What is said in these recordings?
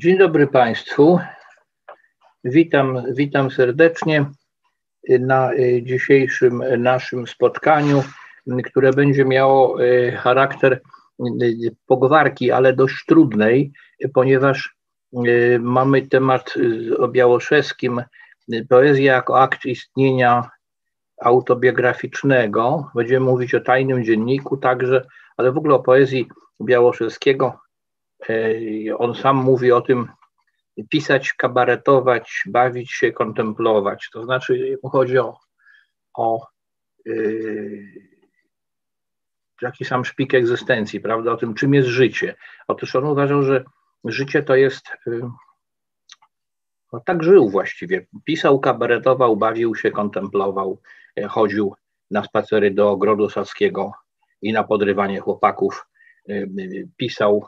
Dzień dobry Państwu. Witam, witam serdecznie na dzisiejszym naszym spotkaniu, które będzie miało charakter pogwarki, ale dość trudnej, ponieważ mamy temat o Białoszewskim, poezja jako akt istnienia autobiograficznego. Będziemy mówić o tajnym dzienniku także, ale w ogóle o poezji Białoszewskiego. On sam mówi o tym, pisać, kabaretować, bawić się, kontemplować. To znaczy, chodzi o, o yy, taki sam szpik egzystencji, prawda, o tym, czym jest życie. Otóż on uważał, że życie to jest. Yy, no, tak żył właściwie. Pisał, kabaretował, bawił się, kontemplował, chodził na spacery do ogrodu saskiego i na podrywanie chłopaków. Pisał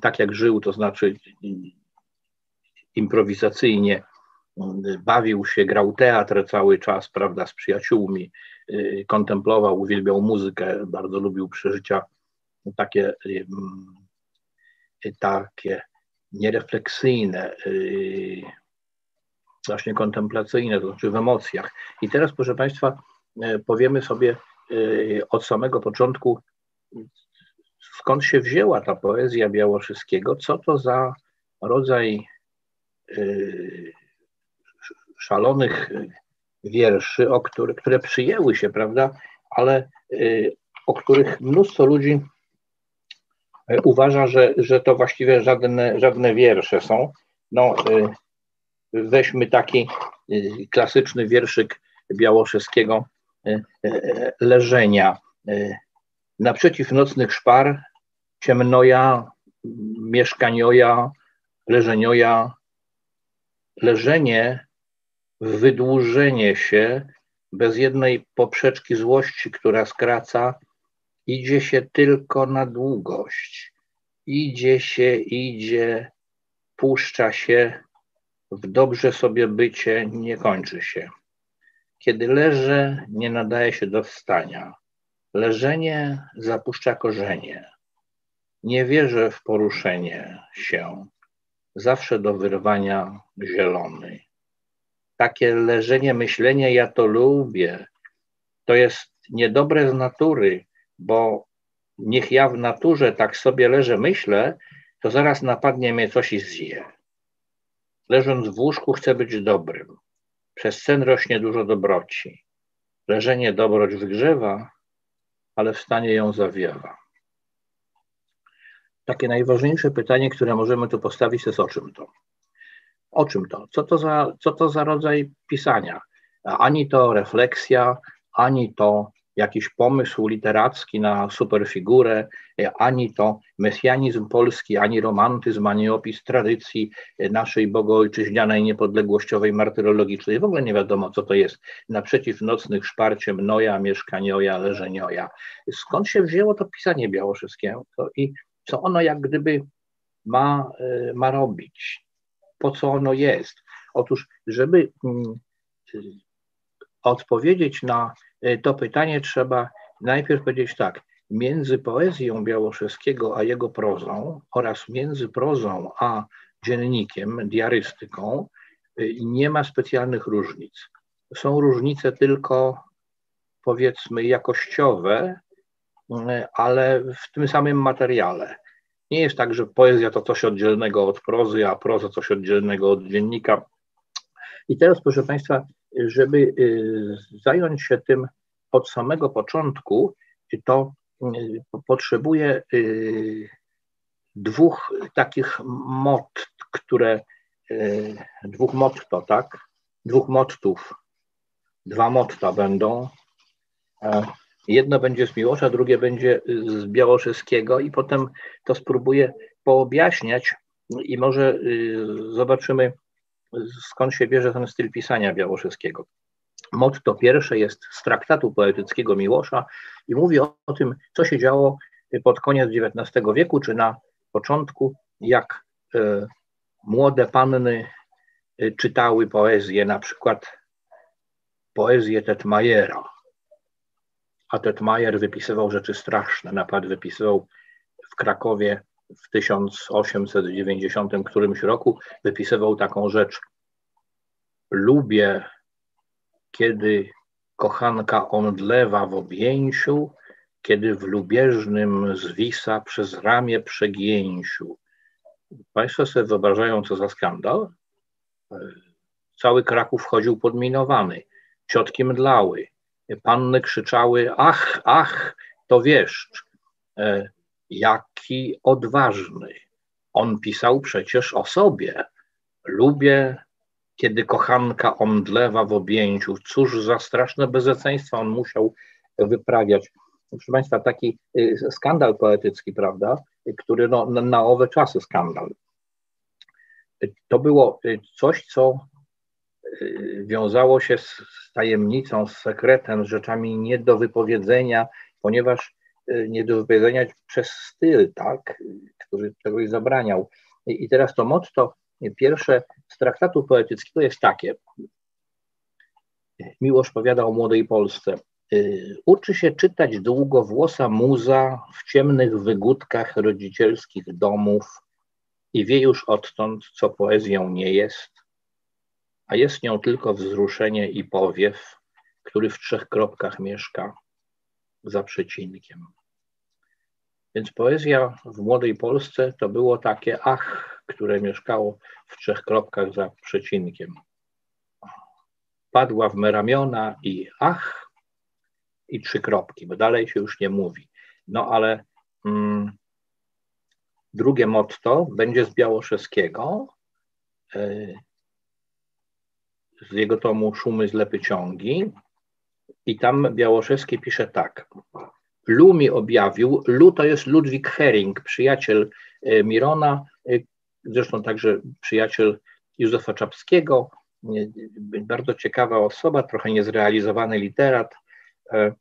tak jak żył, to znaczy improwizacyjnie, bawił się, grał teatr cały czas, prawda, z przyjaciółmi, kontemplował, uwielbiał muzykę, bardzo lubił przeżycia takie, takie nierefleksyjne, właśnie kontemplacyjne, to znaczy w emocjach. I teraz, proszę Państwa, powiemy sobie od samego początku, skąd się wzięła ta poezja Białoszyskiego, co to za rodzaj y, szalonych wierszy, o które, które przyjęły się, prawda, ale y, o których mnóstwo ludzi y, uważa, że, że to właściwie żadne, żadne wiersze są. No, weźmy taki klasyczny wierszyk Białoszyskiego Leżenia. Naprzeciw nocnych szpar, ciemnoja, mieszkanioja, leżenioja, leżenie, wydłużenie się bez jednej poprzeczki złości, która skraca, idzie się tylko na długość. Idzie się, idzie, puszcza się, w dobrze sobie bycie nie kończy się. Kiedy leżę, nie nadaje się do wstania. Leżenie zapuszcza korzenie. Nie wierzę w poruszenie się. Zawsze do wyrwania zielony. Takie leżenie, myślenie ja to lubię. To jest niedobre z natury, bo niech ja w naturze tak sobie leżę, myślę, to zaraz napadnie mnie coś i zje. Leżąc w łóżku chcę być dobrym. Przez sen rośnie dużo dobroci. Leżenie dobroć wygrzewa, ale w stanie ją zawiewa. Takie najważniejsze pytanie, które możemy tu postawić, to jest o czym to? O czym to? Co to za, co to za rodzaj pisania? Ani to refleksja, ani to jakiś pomysł literacki na superfigurę, ani to mesjanizm polski, ani romantyzm, ani opis tradycji naszej bogoojczyźnianej, niepodległościowej, martyrologicznej. W ogóle nie wiadomo, co to jest. Naprzeciw nocnych szparciem noja, mieszkanioja, leżenioja. Skąd się wzięło to pisanie białoszewskiego i co ono jak gdyby ma, e, ma robić? Po co ono jest? Otóż, żeby mm, odpowiedzieć na e, to pytanie, trzeba najpierw powiedzieć tak. Między poezją Białoszewskiego a jego prozą oraz między prozą a dziennikiem, diarystyką e, nie ma specjalnych różnic. Są różnice tylko powiedzmy jakościowe, e, ale w tym samym materiale. Nie jest tak, że poezja to coś oddzielnego od prozy, a proza coś oddzielnego od dziennika. I teraz, proszę Państwa, żeby y, zająć się tym od samego początku, to y, potrzebuję y, dwóch takich mot, które, dwóch motto, tak? Dwóch mottów. Dwa motta będą. E, jedno będzie z Miłosza, drugie będzie z Białoszyskiego i potem to spróbuję poobjaśniać i może zobaczymy, skąd się bierze ten styl pisania Białoszewskiego. Motto pierwsze jest z traktatu poetyckiego Miłosza i mówi o, o tym, co się działo pod koniec XIX wieku, czy na początku, jak e, młode panny e, czytały poezję, na przykład poezję Tetmajera. A Tetmajer wypisywał rzeczy straszne. Na przykład wypisywał w Krakowie w 1890 którymś roku wypisywał taką rzecz. Lubię, kiedy kochanka omdlewa w objęciu, kiedy w lubieżnym zwisa przez ramię przegięciu. Państwo sobie wyobrażają, co za skandal? Cały Kraków chodził podminowany, ciotki mdlały, panny krzyczały, ach, ach, to wieszcz. Jaki odważny. On pisał przecież o sobie. Lubię, kiedy kochanka omdlewa w objęciu. Cóż za straszne bezeceństwa on musiał wyprawiać. Proszę Państwa, taki y, skandal poetycki, prawda, który no, na owe czasy skandal. To było y, coś, co y, wiązało się z tajemnicą, z sekretem, z rzeczami nie do wypowiedzenia, ponieważ nie do wypowiedzenia przez styl, tak, który czegoś zabraniał. I teraz to motto pierwsze z traktatu poetyckiego jest takie. Miłosz powiada o młodej Polsce. Y, uczy się czytać długo włosa muza w ciemnych wygódkach rodzicielskich domów i wie już odtąd, co poezją nie jest, a jest nią tylko wzruszenie i powiew, który w trzech kropkach mieszka za przecinkiem. Więc poezja w młodej Polsce to było takie ach, które mieszkało w trzech kropkach za przecinkiem. Padła w me ramiona i ach, i trzy kropki, bo dalej się już nie mówi. No ale mm, drugie motto będzie z Białoszewskiego, yy, z jego tomu Szumy z Lepy Ciągi i tam Białoszewski pisze tak. Lu mi objawił, Lu to jest Ludwik Hering, przyjaciel e, Mirona, e, zresztą także przyjaciel Józefa Czapskiego, bardzo ciekawa osoba, trochę niezrealizowany literat, e,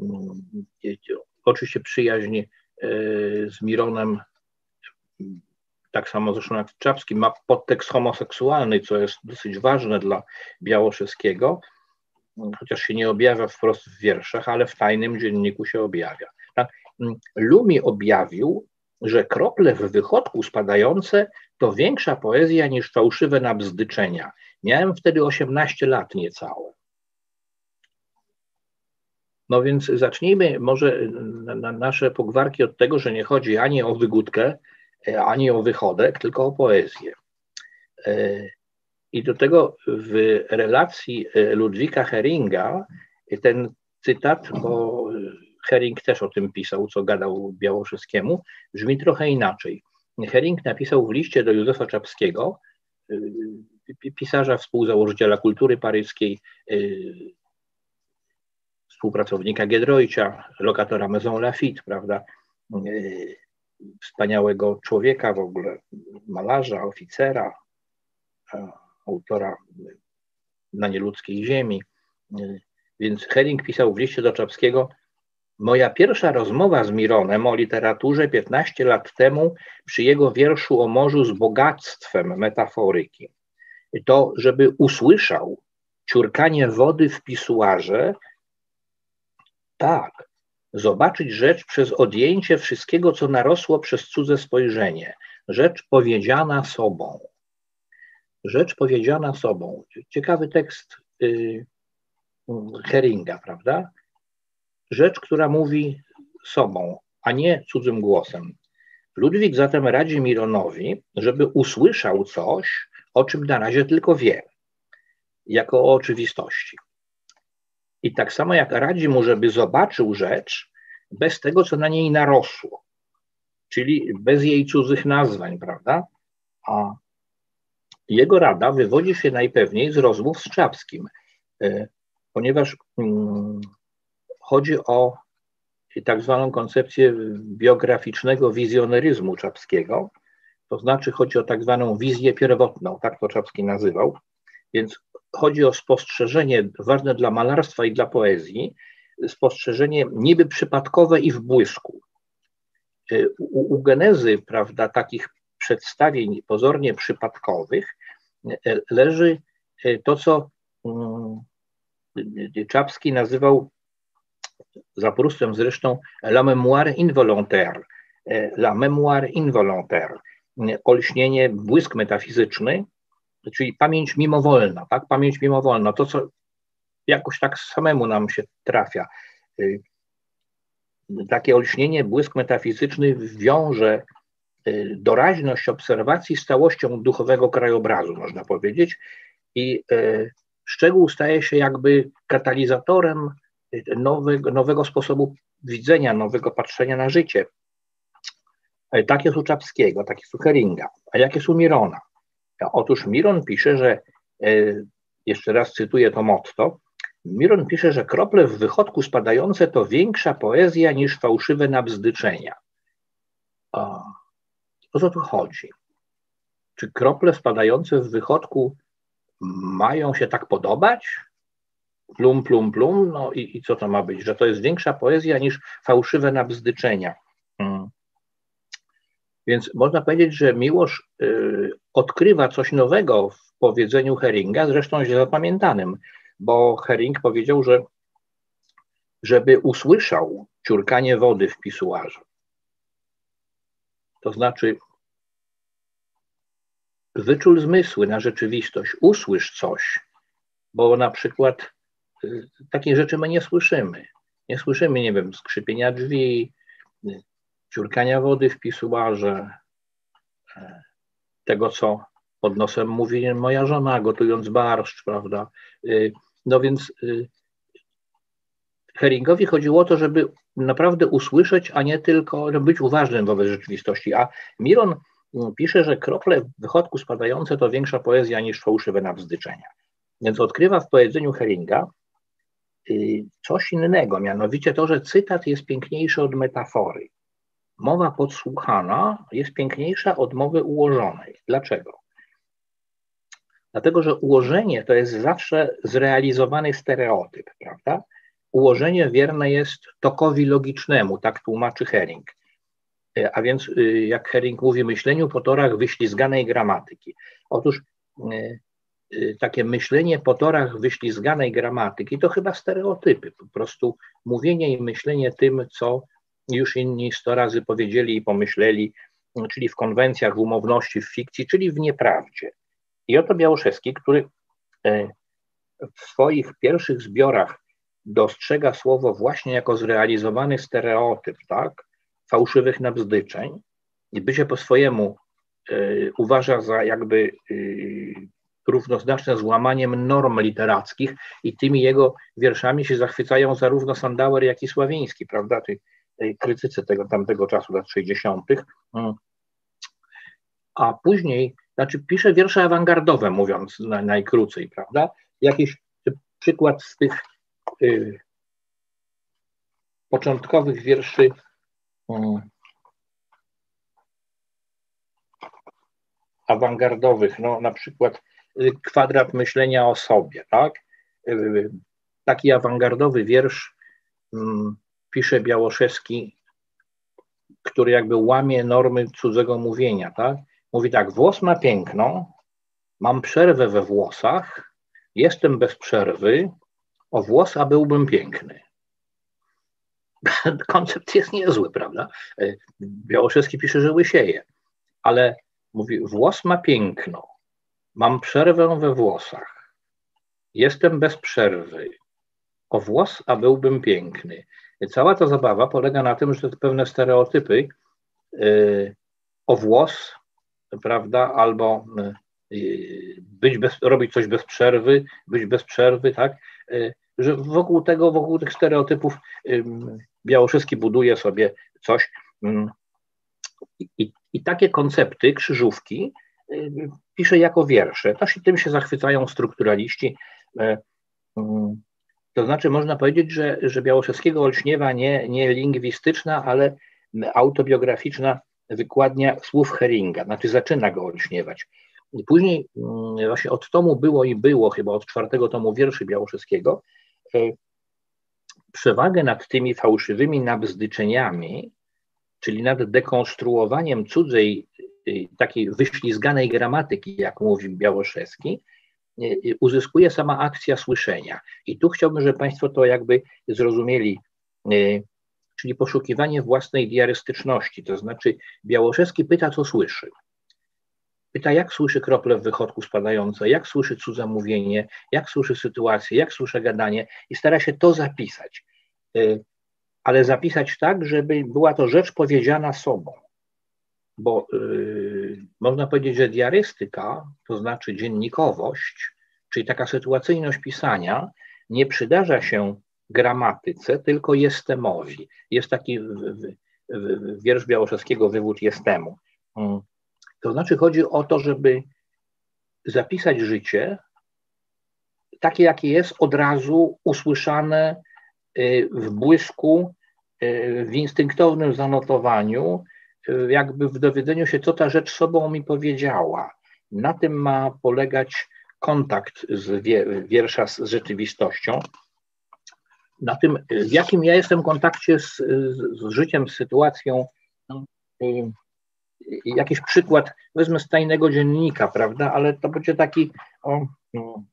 mm, oczywiście przyjaźń z Mironem, tak samo zresztą jak Czapski, ma podtekst homoseksualny, co jest dosyć ważne dla Białoszewskiego, chociaż się nie objawia wprost w wierszach, ale w tajnym dzienniku się objawia. Tak? Lumi objawił, że krople w wychodku spadające to większa poezja niż fałszywe nabzdyczenia. Miałem wtedy 18 lat niecałe. No więc zacznijmy może na nasze pogwarki od tego, że nie chodzi ani o wygódkę, ani o wychodek, tylko o poezję. E, i do tego w relacji e, Ludwika Heringa ten cytat, bo Hering też o tym pisał, co gadał Białoszewskiemu, brzmi trochę inaczej. Hering napisał w liście do Józefa Czapskiego, e, pisarza, współzałożyciela kultury paryskiej, e, współpracownika Giedroycia, lokatora Maison Lafitte, prawda, wspaniałego człowieka w ogóle, malarza, oficera, autora na nieludzkiej ziemi. Więc Hering pisał w liście do Czapskiego, Moja pierwsza rozmowa z Mironem o literaturze 15 lat temu przy jego wierszu o morzu z bogactwem metaforyki. To, żeby usłyszał ciurkanie wody w pisuarze, tak, zobaczyć rzecz przez odjęcie wszystkiego, co narosło przez cudze spojrzenie, rzecz powiedziana sobą rzecz powiedziana sobą. Ciekawy tekst y, Heringa, prawda? Rzecz, która mówi sobą, a nie cudzym głosem. Ludwik zatem radzi Mironowi, żeby usłyszał coś, o czym na razie tylko wie, jako o oczywistości. I tak samo jak radzi mu, żeby zobaczył rzecz bez tego, co na niej narosło, czyli bez jej cudzych nazwań, prawda? A jego rada wywodzi się najpewniej z rozmów z Czapskim, e, ponieważ mm, chodzi o tak zwaną koncepcję biograficznego wizjoneryzmu Czapskiego, to znaczy chodzi o tak zwaną wizję pierwotną, tak to Czapski nazywał, więc chodzi o spostrzeżenie ważne dla malarstwa i dla poezji, spostrzeżenie niby przypadkowe i w błysku. E, u, u genezy, prawda, takich przedstawień pozornie przypadkowych leży e, to, co mm, Czapski nazywał za Prustem zresztą la mémoire involontaire, la mémoire involontaire, olśnienie, błysk metafizyczny, czyli pamięć mimowolna, tak? Pamięć mimowolna, to co jakoś tak samemu nam się trafia. Takie olśnienie, błysk metafizyczny wiąże doraźność obserwacji z całością duchowego krajobrazu, można powiedzieć, i y, szczegół staje się jakby katalizatorem nowego, nowego sposobu widzenia, nowego patrzenia na życie. Tak jest u Czapskiego, tak jest u Heringa. A jak jest u Mirona? Otóż Miron pisze, że, jeszcze raz cytuję to motto, Miron pisze, że krople w wychodku spadające to większa poezja niż fałszywe nabzdyczenia. O co tu chodzi? Czy krople spadające w wychodku mają się tak podobać? Plum, plum, plum, no i, i co to ma być? Że to jest większa poezja niż fałszywe nabzdyczenia. Hmm. Więc można powiedzieć, że Miłosz y, odkrywa coś nowego w powiedzeniu Heringa, zresztą źle zapamiętanym bo Hering powiedział, że żeby usłyszał ciurkanie wody w pisuarze, to znaczy wyczul zmysły na rzeczywistość, usłysz coś, bo na przykład y, takie rzeczy my nie słyszymy. Nie słyszymy, nie wiem, skrzypienia drzwi, y, ciurkania wody w pisuarze, y, tego, co pod nosem mówi moja żona, gotując barszcz, prawda? No więc y, Heringowi chodziło o to, żeby naprawdę usłyszeć, a nie tylko być uważnym wobec rzeczywistości. A Miron mm, pisze, że krople w wychodku spadające to większa poezja niż fałszywe nabzdyczenia. Więc odkrywa w powiedzeniu Heringa y, coś innego, mianowicie to, że cytat jest piękniejszy od metafory. Mowa podsłuchana jest piękniejsza od mowy ułożonej. Dlaczego? Dlatego, że ułożenie to jest zawsze zrealizowany stereotyp, prawda? Ułożenie wierne jest tokowi logicznemu, tak tłumaczy Hering. E, a więc, y, jak Hering mówi, myśleniu po torach wyślizganej gramatyki. Otóż y, y, takie myślenie po torach wyślizganej gramatyki to chyba stereotypy, po prostu mówienie i myślenie tym, co już inni sto razy powiedzieli i pomyśleli, czyli w konwencjach, w umowności, w fikcji, czyli w nieprawdzie. I oto Białoszewski, który e, w swoich pierwszych zbiorach dostrzega słowo właśnie jako zrealizowany stereotyp, tak, fałszywych nabzdyczeń i bycie po swojemu e, uważa za jakby e, równoznaczne z łamaniem norm literackich i tymi jego wierszami się zachwycają zarówno Sandauer, jak i Sławiński, prawda, tej, tej krytyce tego tamtego czasu, lat 60. Mm. A później znaczy pisze wiersze awangardowe, mówiąc na, najkrócej, prawda? Jakiś przykład z tych y, początkowych wierszy y, awangardowych, no na przykład y, kwadrat myślenia o sobie, tak? Taki awangardowy wiersz mm, pisze Białoszewski, który jakby łamie normy cudzego mówienia, tak? Mówi tak, włos ma piękno, mam przerwę we włosach, jestem bez przerwy, o włos, a byłbym piękny. Koncept jest niezły, prawda? Białoszewski pisze, że łysieje, ale mówi, włos ma piękno, mam przerwę we włosach, jestem bez przerwy, o włos, a byłbym piękny. Cała ta zabawa polega na tym, że pewne stereotypy yy, o włos prawda, albo y, być bez, robić coś bez przerwy, być bez przerwy, tak, y, że wokół tego, wokół tych stereotypów Białoszewski buduje sobie coś i, i takie koncepty, krzyżówki pisze jako wiersze. To się, tym się zachwycają strukturaliści. To znaczy można powiedzieć, że, że Białoszewskiego olśniewa nie, nie lingwistyczna, ale autobiograficzna wykładnia słów Heringa, znaczy zaczyna go olśniewać. Później mm, właśnie od tomu było i było, chyba od czwartego tomu wierszy Białoszewskiego, e, przewagę nad tymi fałszywymi nabzdyczeniami, czyli nad dekonstruowaniem cudzej, e, takiej wyślizganej gramatyki, jak mówi Białoszewski, e, uzyskuje sama akcja słyszenia. I tu chciałbym, żeby Państwo to jakby zrozumieli czyli poszukiwanie własnej diarystyczności, to znaczy Białoszewski pyta, co słyszy. Pyta, jak słyszy krople w wychodku spadające, jak słyszy cudze mówienie, jak słyszy sytuację, jak słyszy gadanie i stara się to zapisać. Y, ale zapisać tak, żeby była to rzecz powiedziana sobą. Bo yy, można powiedzieć, że diarystyka, to znaczy dziennikowość, czyli taka sytuacyjność pisania, nie przydarza się gramatyce, tylko jestemowi. Jest taki w, w, w, wiersz Białoszewskiego, wywód jestemu. To znaczy chodzi o to, żeby zapisać życie takie, jakie jest, od razu usłyszane y, w błysku, y, w instynktownym zanotowaniu, y, jakby w dowiedzeniu się, co ta rzecz sobą mi powiedziała. Na tym ma polegać kontakt z wiersza z rzeczywistością. Na tym, w jakim ja jestem kontakcie z, z życiem, z sytuacją, jakiś przykład, wezmę z tajnego dziennika, prawda, ale to będzie taki, o, no,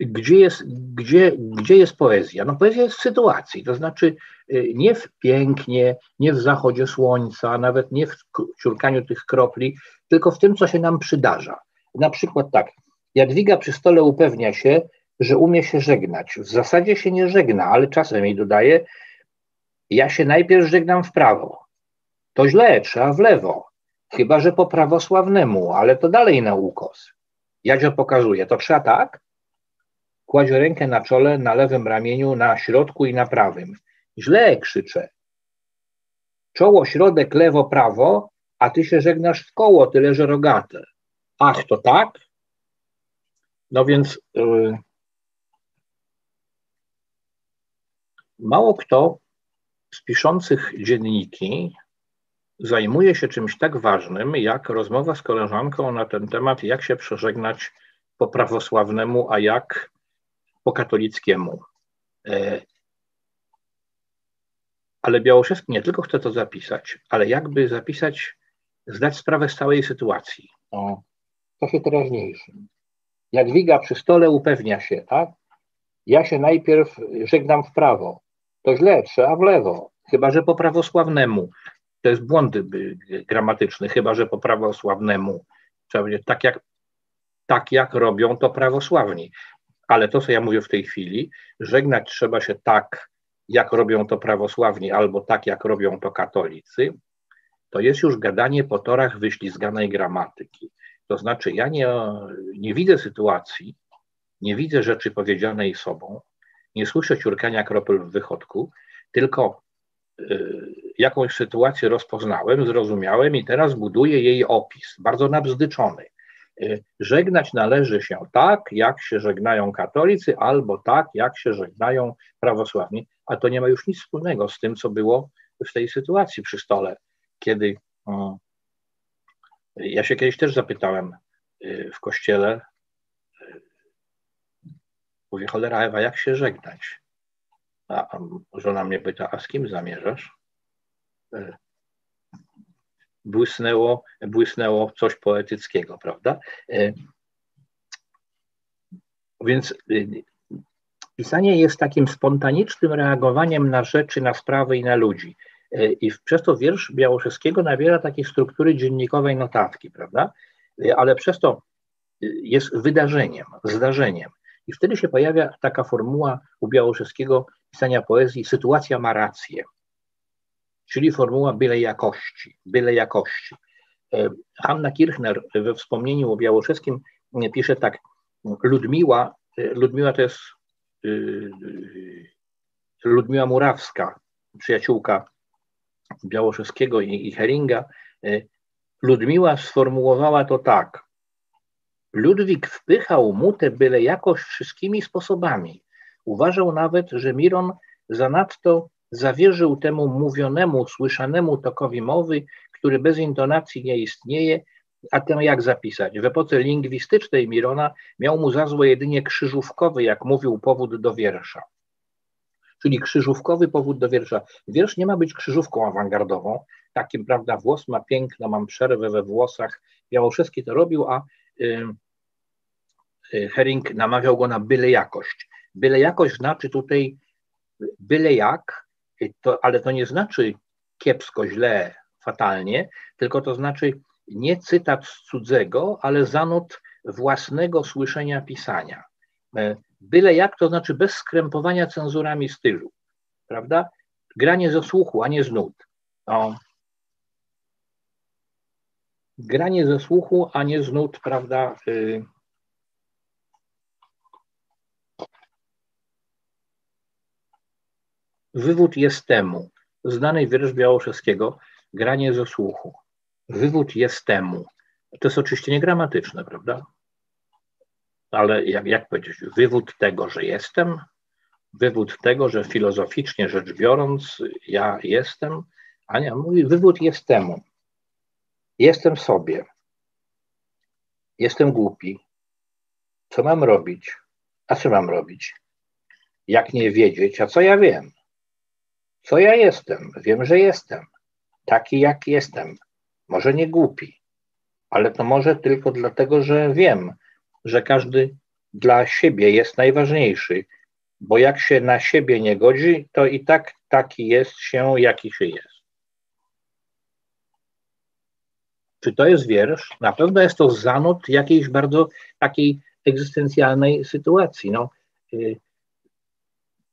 gdzie jest, gdzie, gdzie jest poezja? No poezja jest w sytuacji, to znaczy y, nie w pięknie, nie w zachodzie słońca, nawet nie w ciurkaniu tych kropli, tylko w tym, co się nam przydarza. Na przykład tak, Jadwiga przy stole upewnia się, że umie się żegnać. W zasadzie się nie żegna, ale czasem jej dodaje, ja się najpierw żegnam w prawo, to źle, trzeba w lewo. Chyba, że po prawosławnemu, ale to dalej na ukos. Jadzio pokazuje, to trzeba tak? Kładzie rękę na czole, na lewym ramieniu, na środku i na prawym. Źle krzyczę. Czoło, środek, lewo, prawo, a ty się żegnasz w koło, tyle że rogate. Ach, to tak? No więc yy, mało kto z piszących dzienniki zajmuje się czymś tak ważnym, jak rozmowa z koleżanką na ten temat, jak się przeżegnać po prawosławnemu, a jak po katolickiemu. E, ale Białoszewski nie tylko chce to zapisać, ale jakby zapisać, zdać sprawę z całej sytuacji. O czasie teraźniejszym. Jadwiga przy stole upewnia się, tak? Ja się najpierw żegnam w prawo. To źle, trzeba w lewo. Chyba, że po prawosławnemu to jest błąd gramatyczny, chyba że po prawosławnemu trzeba będzie tak jak, tak jak robią to prawosławni. Ale to, co ja mówię w tej chwili, żegnać trzeba się tak, jak robią to prawosławni, albo tak, jak robią to katolicy, to jest już gadanie po torach wyślizganej gramatyki. To znaczy, ja nie, nie widzę sytuacji, nie widzę rzeczy powiedzianej sobą, nie słyszę ciurkania kropel w wychodku, tylko y, jakąś sytuację rozpoznałem, zrozumiałem i teraz buduję jej opis, bardzo nabzdyczony. Y, żegnać należy się tak, jak się żegnają katolicy, albo tak, jak się żegnają prawosławni, a to nie ma już nic wspólnego z tym, co było w tej sytuacji przy stole, kiedy ja się kiedyś też zapytałem y, w kościele, y, mówię, cholera Ewa, jak się żegnać? A żona mnie pyta, a z kim zamierzasz? E, błysnęło, błysnęło coś poetyckiego, prawda? E, więc y, pisanie jest takim spontanicznym reagowaniem na rzeczy, na sprawy i na ludzi. E, I przez to wiersz Białoszewskiego nabiera takiej struktury dziennikowej notatki, prawda? Ale przez to jest wydarzeniem, zdarzeniem. I wtedy się pojawia taka formuła u Białoszewskiego pisania poezji, sytuacja ma rację czyli formuła byle jakości, byle jakości. E, Hanna Kirchner we wspomnieniu o Białoszewskim pisze tak, Ludmiła, e, Ludmiła to jest e, Ludmiła Murawska, przyjaciółka Białoszewskiego i Heringa, Ludmiła sformułowała to tak. Ludwik wpychał mu tę byle jakość wszystkimi sposobami. Uważał nawet, że Miron zanadto zawierzył temu mówionemu, słyszanemu tokowi mowy, który bez intonacji nie istnieje, a tę jak zapisać? W epoce lingwistycznej Mirona miał mu za złe jedynie krzyżówkowy, jak mówił, powód do wiersza. Czyli krzyżówkowy powód do wiersza. Wiersz nie ma być krzyżówką awangardową, takim, prawda, włos ma piękno, mam przerwę we włosach. Białoszewski to robił, a y, y, Hering namawiał go na byle jakość. Byle jakość znaczy tutaj byle jak, to, ale to nie znaczy kiepsko, źle, fatalnie, tylko to znaczy nie cytat z cudzego, ale zanot własnego słyszenia pisania. E, byle jak, to znaczy bez skrępowania cenzurami stylu, prawda? Granie ze słuchu, a nie z nut. Granie ze słuchu, a nie z nut, prawda? Y, Wywód jest temu. Znany wiersz Białoszewskiego, granie ze słuchu. Wywód jest temu. To jest oczywiście niegramatyczne, prawda? Ale jak, jak powiedzieć, wywód tego, że jestem, wywód tego, że filozoficznie rzecz biorąc, ja jestem, Ania mówi, wywód jest temu. Jestem sobie. Jestem głupi. Co mam robić? A co mam robić? Jak nie wiedzieć, a co ja wiem? Co ja jestem? Wiem, że jestem. Taki, jak jestem. Może nie głupi, ale to może tylko dlatego, że wiem, że każdy dla siebie jest najważniejszy, bo jak się na siebie nie godzi, to i tak taki jest się, jaki się jest. Czy to jest wiersz? Na pewno jest to zanot jakiejś bardzo takiej egzystencjalnej sytuacji. No, y,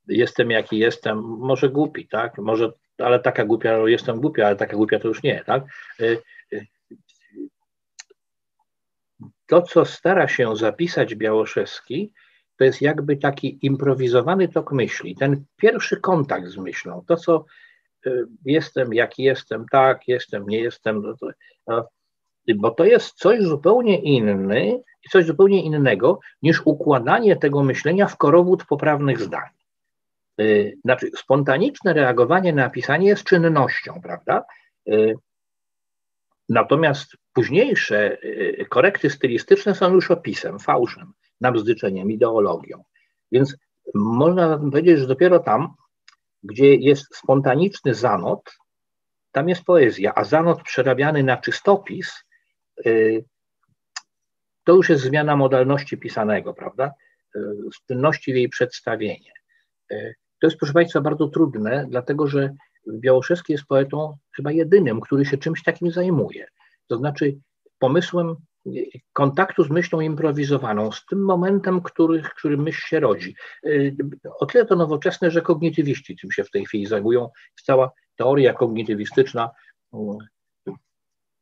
jestem jaki jestem, może głupi, tak? Może, ale taka głupia, jestem głupia, ale taka głupia to już nie, tak? Y, y, to, co stara się zapisać Białoszewski, to jest jakby taki improwizowany tok myśli, ten pierwszy kontakt z myślą, to co y, jestem, jaki jestem, tak, jestem, nie jestem, no bo to jest coś zupełnie inny coś zupełnie innego niż układanie tego myślenia w korowód poprawnych zdań. Y, znaczy, spontaniczne reagowanie na pisanie jest czynnością, prawda? Y, natomiast późniejsze y, korekty stylistyczne są już opisem, fałszem, nabzdyczeniem, ideologią. Więc można powiedzieć, że dopiero tam, gdzie jest spontaniczny zanot, tam jest poezja, a zanot przerabiany na czystopis, to już jest zmiana modalności pisanego, prawda? Czynności w jej przedstawienie. To jest, proszę Państwa, bardzo trudne, dlatego że Białoszewski jest poetą chyba jedynym, który się czymś takim zajmuje. To znaczy pomysłem kontaktu z myślą improwizowaną, z tym momentem, który, który myśl się rodzi. O tyle to nowoczesne, że kognitywiści tym się w tej chwili zajmują. Cała teoria kognitywistyczna,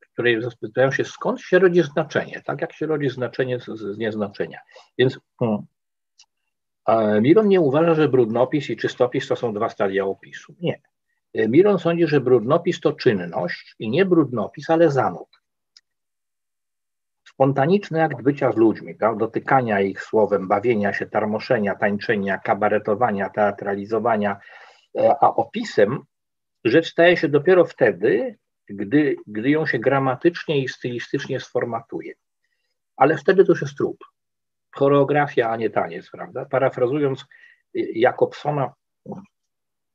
w której zastanawiają się, skąd się rodzi znaczenie, tak jak się rodzi znaczenie z, z nieznaczenia. Więc hmm, Miron nie uważa, że brudnopis i czystopis to są dwa stadia opisu. Nie. Miron sądzi, że brudnopis to czynność i nie brudnopis, ale zanot. Spontaniczny akt bycia z ludźmi, dotykania ich słowem, bawienia się, tarmoszenia, tańczenia, kabaretowania, teatralizowania, e, a opisem rzecz staje się dopiero wtedy, gdy, gdy ją się gramatycznie i stylistycznie sformatuje. Ale wtedy to już jest trup choreografia, a nie taniec, prawda? Parafrazując Jakobsona,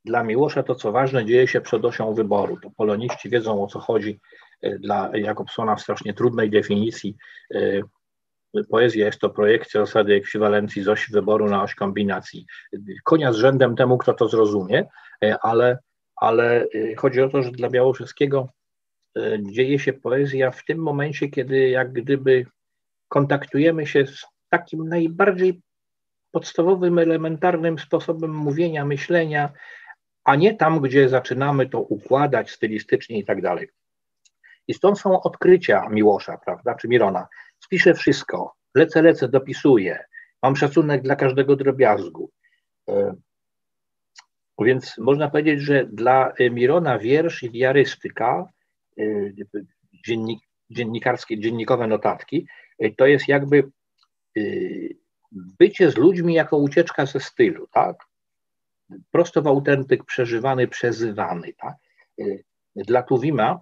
dla Miłosza to, co ważne, dzieje się przed osią wyboru. To poloniści wiedzą, o co chodzi. E, dla Jakobsona w strasznie trudnej definicji e, poezja jest to projekcja zasady ekwiwalencji z osi wyboru na oś kombinacji. Konia z rzędem temu, kto to zrozumie, ale, ale chodzi o to, że dla Białoszewskiego dzieje się poezja w tym momencie, kiedy jak gdyby kontaktujemy się z takim najbardziej podstawowym, elementarnym sposobem mówienia, myślenia, a nie tam, gdzie zaczynamy to układać stylistycznie i tak dalej. I stąd są odkrycia Miłosza, prawda, czy Mirona. Spiszę wszystko, lecę, lecę, dopisuję, mam szacunek dla każdego drobiazgu. E, więc można powiedzieć, że dla Mirona wiersz i diarystyka, e, dziennik, dziennikarskie, dziennikowe notatki, e, to jest jakby bycie z ludźmi jako ucieczka ze stylu, tak? Prosto w autentyk przeżywany, przezywany, tak? Y, dla Tuwima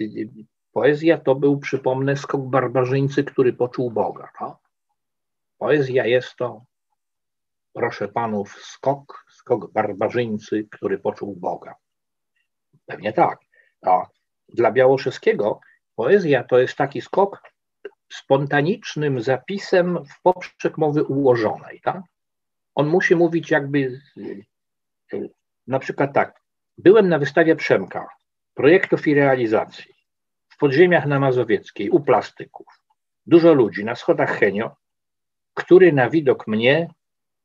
y, poezja to był, przypomnę, skok barbarzyńcy, który poczuł Boga. Tak? Poezja jest to, proszę panów, skok, skok barbarzyńcy, który poczuł Boga. Pewnie tak. A dla Białoszewskiego poezja to jest taki skok, spontanicznym zapisem w poprzek mowy ułożonej. Tak? On musi mówić jakby na przykład tak, byłem na wystawie Przemka, projektów i realizacji w podziemiach na Mazowieckiej, u plastyków. Dużo ludzi na schodach Henio, który na widok mnie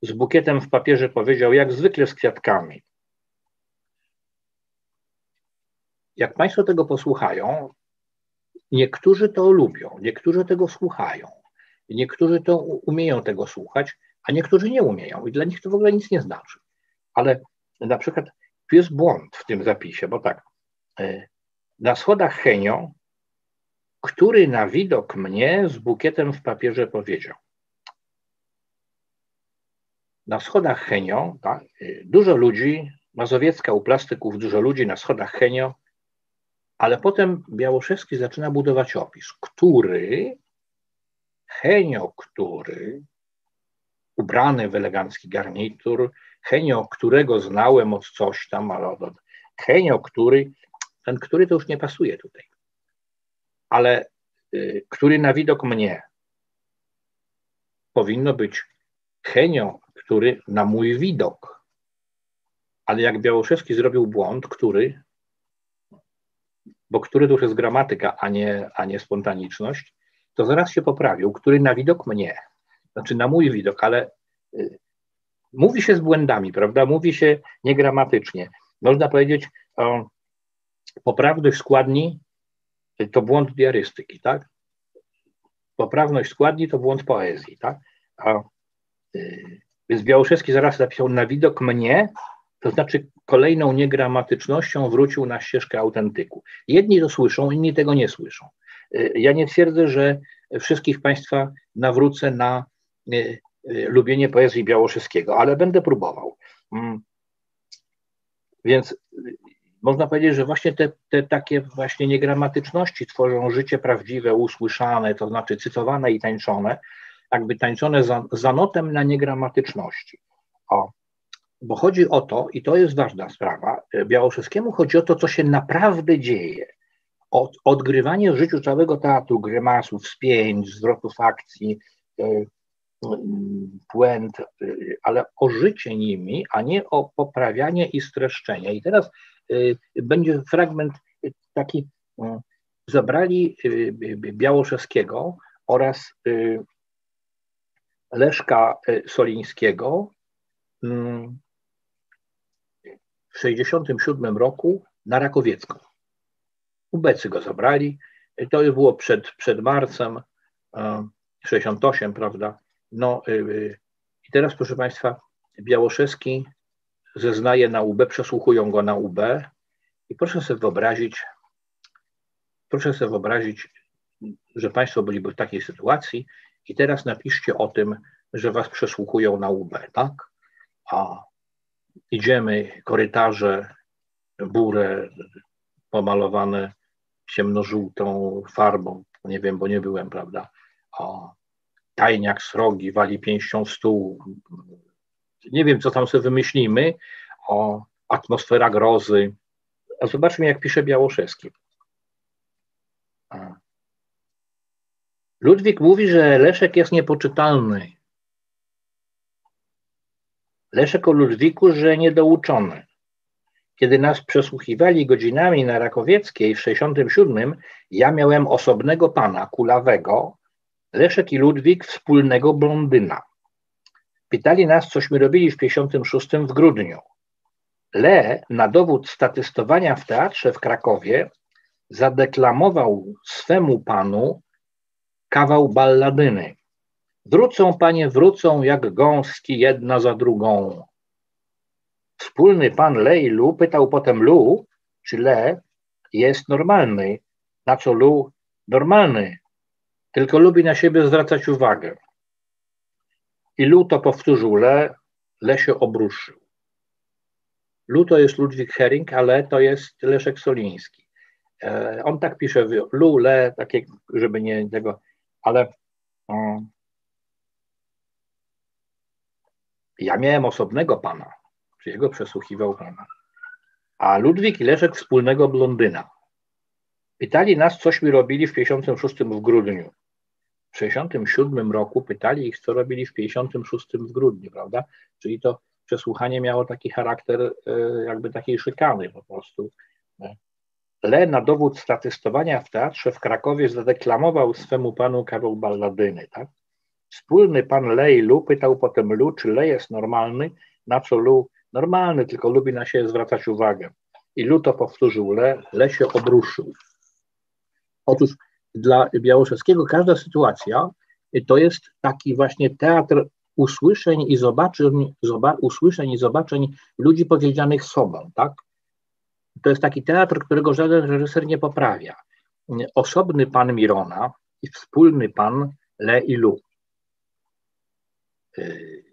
z bukietem w papierze powiedział, jak zwykle z kwiatkami. Jak Państwo tego posłuchają, niektórzy to lubią, niektórzy tego słuchają, niektórzy to umieją tego słuchać, a niektórzy nie umieją i dla nich to w ogóle nic nie znaczy. Ale na przykład tu jest błąd w tym zapisie, bo tak, e, na schodach Henio, który na widok mnie z bukietem w papierze powiedział. Na schodach Henio, tak, e, dużo ludzi, Mazowiecka u plastyków, dużo ludzi na schodach Henio, ale potem Białoszewski zaczyna budować opis, który, Henio, który, ubrany w elegancki garnitur, Henio, którego znałem od coś tam, ale od, Henio, który, ten który to już nie pasuje tutaj, ale y, który na widok mnie powinno być Henio, który na mój widok. Ale jak Białoszewski zrobił błąd, który, bo który to jest gramatyka, a nie, a nie spontaniczność, to zaraz się poprawił, który na widok mnie, znaczy na mój widok, ale y, mówi się z błędami, prawda? Mówi się niegramatycznie. Można powiedzieć, o, poprawność składni to błąd diarystyki, tak? Poprawność składni to błąd poezji, tak? A, y, więc Białoszewski zaraz napisał na widok mnie, to znaczy kolejną niegramatycznością wrócił na ścieżkę autentyku. Jedni to słyszą, inni tego nie słyszą. Y, ja nie twierdzę, że wszystkich Państwa nawrócę na y, Y, lubienie poezji Białoszyskiego, ale będę próbował. Mm. Więc można powiedzieć, że właśnie te, te takie właśnie niegramatyczności tworzą życie prawdziwe, usłyszane, to znaczy cytowane i tańczone, jakby tańczone za, za notem na niegramatyczności. O, bo chodzi o to, i to jest ważna sprawa, y, Białoszyskiemu chodzi o to, co się naprawdę dzieje. Od, odgrywanie w życiu całego teatru grymasów, spięć, zwrotów akcji, błęd, ale o życie nimi, a nie o poprawianie i streszczenie. I teraz y, będzie fragment taki, y, zabrali y, Białoszewskiego oraz Leszka Solińskiego w 1967 roku na Rakowiecką. Ubecy go zabrali. To było przed, przed marcem 68, prawda? No y, y, i teraz, proszę Państwa, Białoszewski zeznaje na UB, przesłuchują go na UB i proszę sobie wyobrazić, proszę sobie wyobrazić, że Państwo byliby w takiej sytuacji i teraz napiszcie o tym, że Was przesłuchują na UB, tak? A idziemy, korytarze, burę pomalowane ciemnożółtą farbą, nie wiem, bo nie byłem, prawda? A tajniak srogi wali pięścią w stół. Nie wiem, co tam sobie wymyślimy, o atmosfera grozy. A zobaczmy, jak pisze Białoszewski. Ludwik mówi, że Leszek jest niepoczytalny. Leszek o Ludwiku, że niedouczony. Kiedy nas przesłuchiwali godzinami na Rakowieckiej w 67, ja miałem osobnego pana, kulawego, Leszek i Ludwik wspólnego blondyna. Pytali nas, cośmy robili w 56 w grudniu. Le na dowód statystowania w teatrze w Krakowie zadeklamował swemu panu kawał balladyny. Wrócą panie, wrócą jak gąski jedna za drugą. Wspólny pan Le i Lu pytał potem Lu, czy Le jest normalny. Na co Lu normalny, tylko lubi na siebie zwracać uwagę. I Lu to powtórzył Le, Le się obruszył. Lu to jest Ludwik Hering, ale to jest Leszek Soliński. E, on tak pisze, Lu, Le, takie, żeby nie tego, ale um, ja miałem osobnego pana, czy jego przesłuchiwał pana, a Ludwik i Leszek wspólnego blondyna. Pytali nas, cośmy robili w 56 w grudniu. W 67 roku pytali ich, co robili w 56 w grudniu, prawda? Czyli to przesłuchanie miało taki charakter e, jakby takiej szykany po prostu. Le na dowód statystowania w teatrze w Krakowie zadeklamował swemu panu Karol Balladyny, tak? Wspólny pan Le i Lu pytał potem Lu, czy Le jest normalny, na co Lu normalny, tylko lubi na siebie zwracać uwagę. I Lu to powtórzył Le, Le się obruszył. Otóż dla Białoszewskiego każda sytuacja to jest taki właśnie teatr usłyszeń i zobaczeń, zoba, usłyszeń i zobaczeń ludzi powiedzianych sobą, tak? To jest taki teatr, którego żaden reżyser nie poprawia. Osobny pan Mirona i wspólny pan Le i Lu. Y,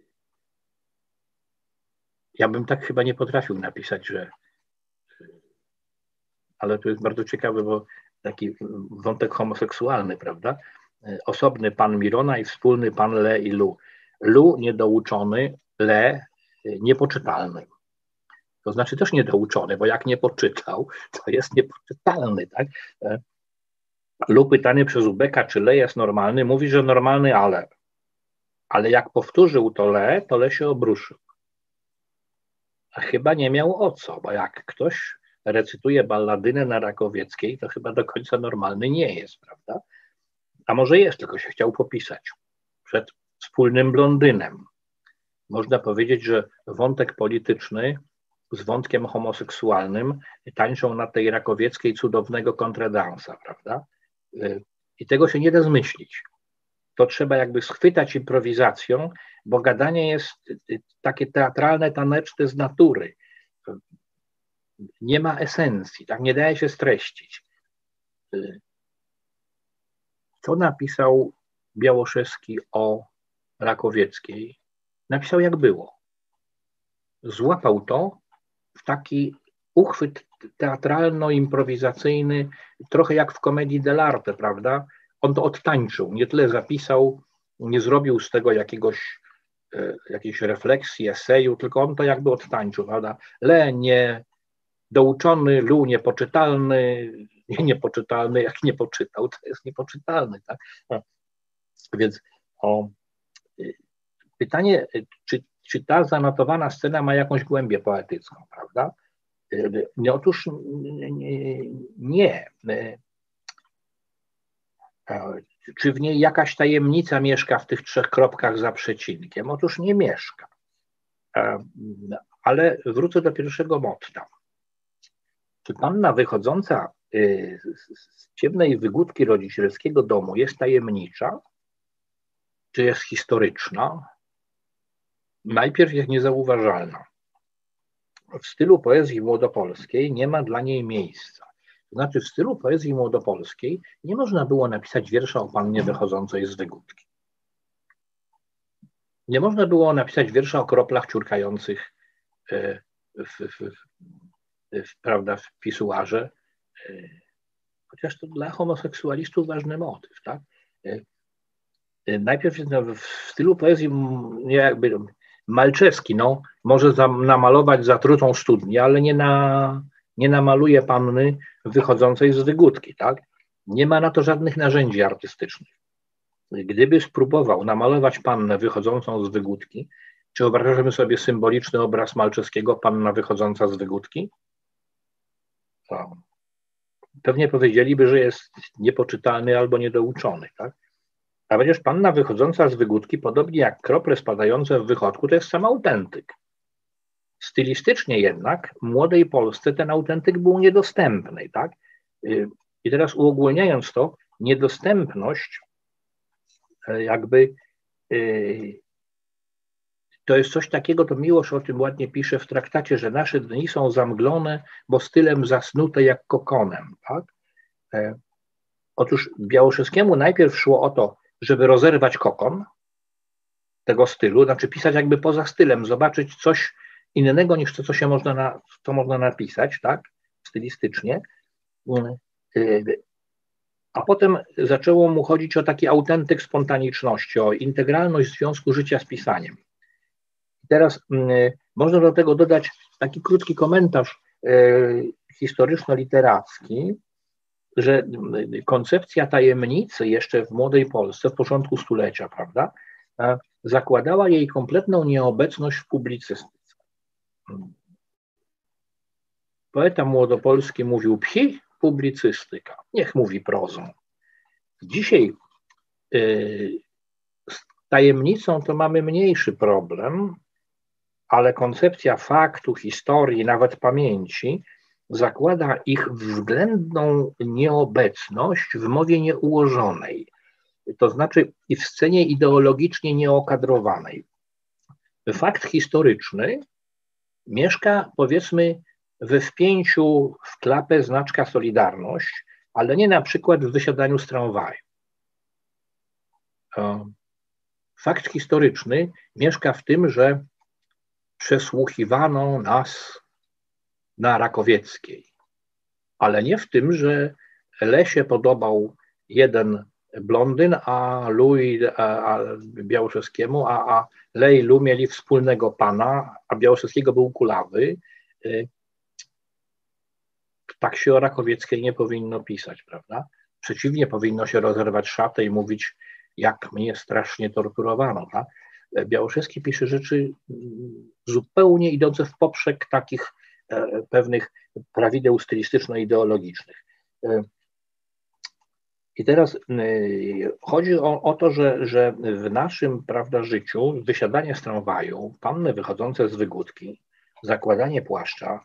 ja bym tak chyba nie potrafił napisać, że. Ale to jest bardzo ciekawe, bo taki wątek homoseksualny, prawda? Y, osobny pan Mirona i wspólny pan Le i Lu. Lu niedouczony, Le y, niepoczytalny. To znaczy też niedouczony, bo jak nie poczytał, to jest niepoczytalny, tak? Lu pytany przez Ubeka, czy Le jest normalny, mówi, że normalny, ale. Ale jak powtórzył to Le, to Le się obruszył. A chyba nie miał o co, bo jak ktoś recytuje balladynę na Rakowieckiej, to chyba do końca normalny nie jest, prawda? A może jest, tylko się chciał popisać przed wspólnym blondynem. Można powiedzieć, że wątek polityczny z wątkiem homoseksualnym tańczą na tej Rakowieckiej cudownego kontradansa, prawda? I tego się nie da zmyślić. To trzeba jakby schwytać improwizacją, bo gadanie jest takie teatralne, taneczne z natury. Nie ma esencji, tak nie daje się streścić. Co napisał Białoszewski o Rakowieckiej? Napisał jak było. Złapał to w taki uchwyt teatralno-improwizacyjny, trochę jak w komedii dell'arte, prawda? On to odtańczył, nie tyle zapisał, nie zrobił z tego jakiegoś, e, jakiejś refleksji, eseju, tylko on to jakby odtańczył, prawda? Le nie douczony, lu niepoczytalny, nie niepoczytalny, jak nie poczytał, to jest niepoczytalny, tak? Więc o, y, pytanie, czy czy ta zanotowana scena ma jakąś głębię poetycką, prawda? No, otóż nie. Czy w niej jakaś tajemnica mieszka w tych trzech kropkach za przecinkiem? Otóż nie mieszka. Ale wrócę do pierwszego motta. Czy panna wychodząca y, z ciemnej wygódki rodzicielskiego domu jest tajemnicza? Czy jest historyczna? najpierw jest niezauważalna. W stylu poezji młodopolskiej nie ma dla niej miejsca. Znaczy, w stylu poezji młodopolskiej nie można było napisać wiersza o pannie wychodzącej z wygódki. Nie można było napisać wiersza o kroplach ciurkających e, w, w, w, prawda, w pisuarze, e, chociaż to dla homoseksualistów ważny motyw. Tak? E, najpierw w stylu poezji nie jakby Malczewski, no, może za, namalować zatrutą studnię, ale nie, na, nie namaluje panny wychodzącej z wygódki, tak? Nie ma na to żadnych narzędzi artystycznych. Gdyby spróbował namalować pannę wychodzącą z wygódki, czy wyobrażamy sobie symboliczny obraz Malczewskiego, panna wychodząca z wygódki? To pewnie powiedzieliby, że jest niepoczytalny albo niedouczony, tak? A przecież panna wychodząca z wygódki, podobnie jak krople spadające w wychodku, to jest sam autentyk. Stylistycznie jednak młodej Polsce ten autentyk był niedostępny, tak? I teraz uogólniając to, niedostępność e, jakby e, to jest coś takiego, to Miłosz o tym ładnie pisze w traktacie, że nasze dni są zamglone, bo stylem zasnute jak kokonem, tak? E, otóż Białoszewskiemu najpierw szło o to, żeby rozerwać kokon tego stylu, znaczy pisać jakby poza stylem, zobaczyć coś innego niż to, co się można, na, co można napisać, tak, stylistycznie. A potem zaczęło mu chodzić o taki autentyk spontaniczności, o integralność związku życia z pisaniem. Teraz mm, można do tego dodać taki krótki komentarz e, historyczno-literacki, że koncepcja tajemnicy jeszcze w młodej Polsce, w początku stulecia, prawda, zakładała jej kompletną nieobecność w publicystyce. Poeta młodopolski mówił psi, publicystyka. Niech mówi prozą. Dzisiaj y, z tajemnicą to mamy mniejszy problem, ale koncepcja faktu, historii, nawet pamięci zakłada ich względną nieobecność w mowie nieułożonej, to znaczy i w scenie ideologicznie nieokadrowanej. Fakt historyczny mieszka, powiedzmy, we wpięciu w klapę znaczka Solidarność, ale nie na przykład w wysiadaniu z tramwaju. Fakt historyczny mieszka w tym, że przesłuchiwano nas na Rakowieckiej, ale nie w tym, że Lesie podobał jeden blondyn, a Louis a, a Białoszewskiemu, a, a Lej i Lu mieli wspólnego pana, a Białoszewskiego był kulawy. Y, tak się o Rakowieckiej nie powinno pisać, prawda? Przeciwnie, powinno się rozerwać szatę i mówić, jak mnie strasznie torturowano. Tak? Białoszewski pisze rzeczy mm, zupełnie idące w poprzek takich e, pewnych prawideł stylistyczno-ideologicznych. I teraz y, chodzi o, o, to, że, że w naszym prawda, życiu wysiadanie z tramwaju, panny wychodzące z wygódki, zakładanie płaszcza,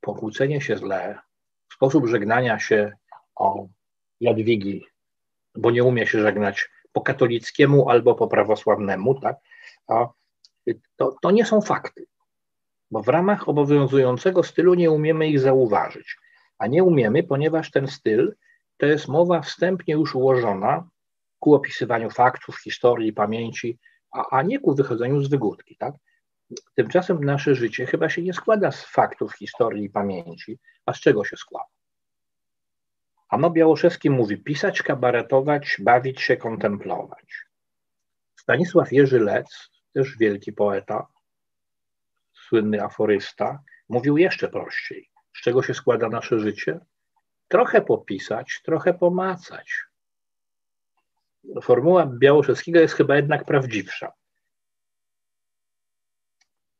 pokłócenie się źle, sposób żegnania się o Jadwigi, bo nie umie się żegnać po katolickiemu albo po prawosławnemu, tak? A to, to nie są fakty, bo w ramach obowiązującego stylu nie umiemy ich zauważyć. A nie umiemy, ponieważ ten styl to jest mowa wstępnie już ułożona ku opisywaniu faktów, historii, pamięci, a, a nie ku wychodzeniu z wygódki. Tak? Tymczasem nasze życie chyba się nie składa z faktów, historii i pamięci, a z czego się składa? Ano Białoszewski mówi pisać, kabaretować, bawić się, kontemplować. Stanisław Jerzy Lec, też wielki poeta, słynny aforysta, mówił jeszcze prościej. Z czego się składa nasze życie? Trochę popisać, trochę pomacać. Formuła Białoszewskiego jest chyba jednak prawdziwsza.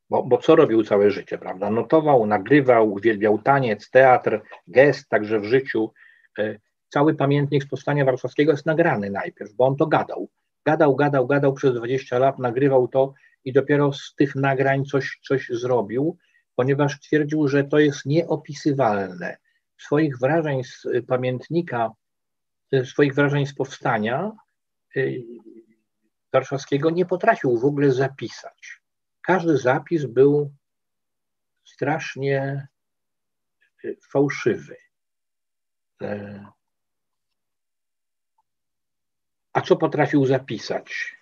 Bo, bo co robił całe życie, prawda? Notował, nagrywał, uwielbiał taniec, teatr, gest, także w życiu. E, cały pamiętnik z powstania warszawskiego jest nagrany najpierw, bo on to gadał. Gadał, gadał, gadał przez 20 lat, nagrywał to i dopiero z tych nagrań coś, coś zrobił, ponieważ twierdził, że to jest nieopisywalne. Swoich wrażeń z pamiętnika, swoich wrażeń z powstania e, warszawskiego nie potrafił w ogóle zapisać każdy zapis był strasznie fałszywy. E, a co potrafił zapisać?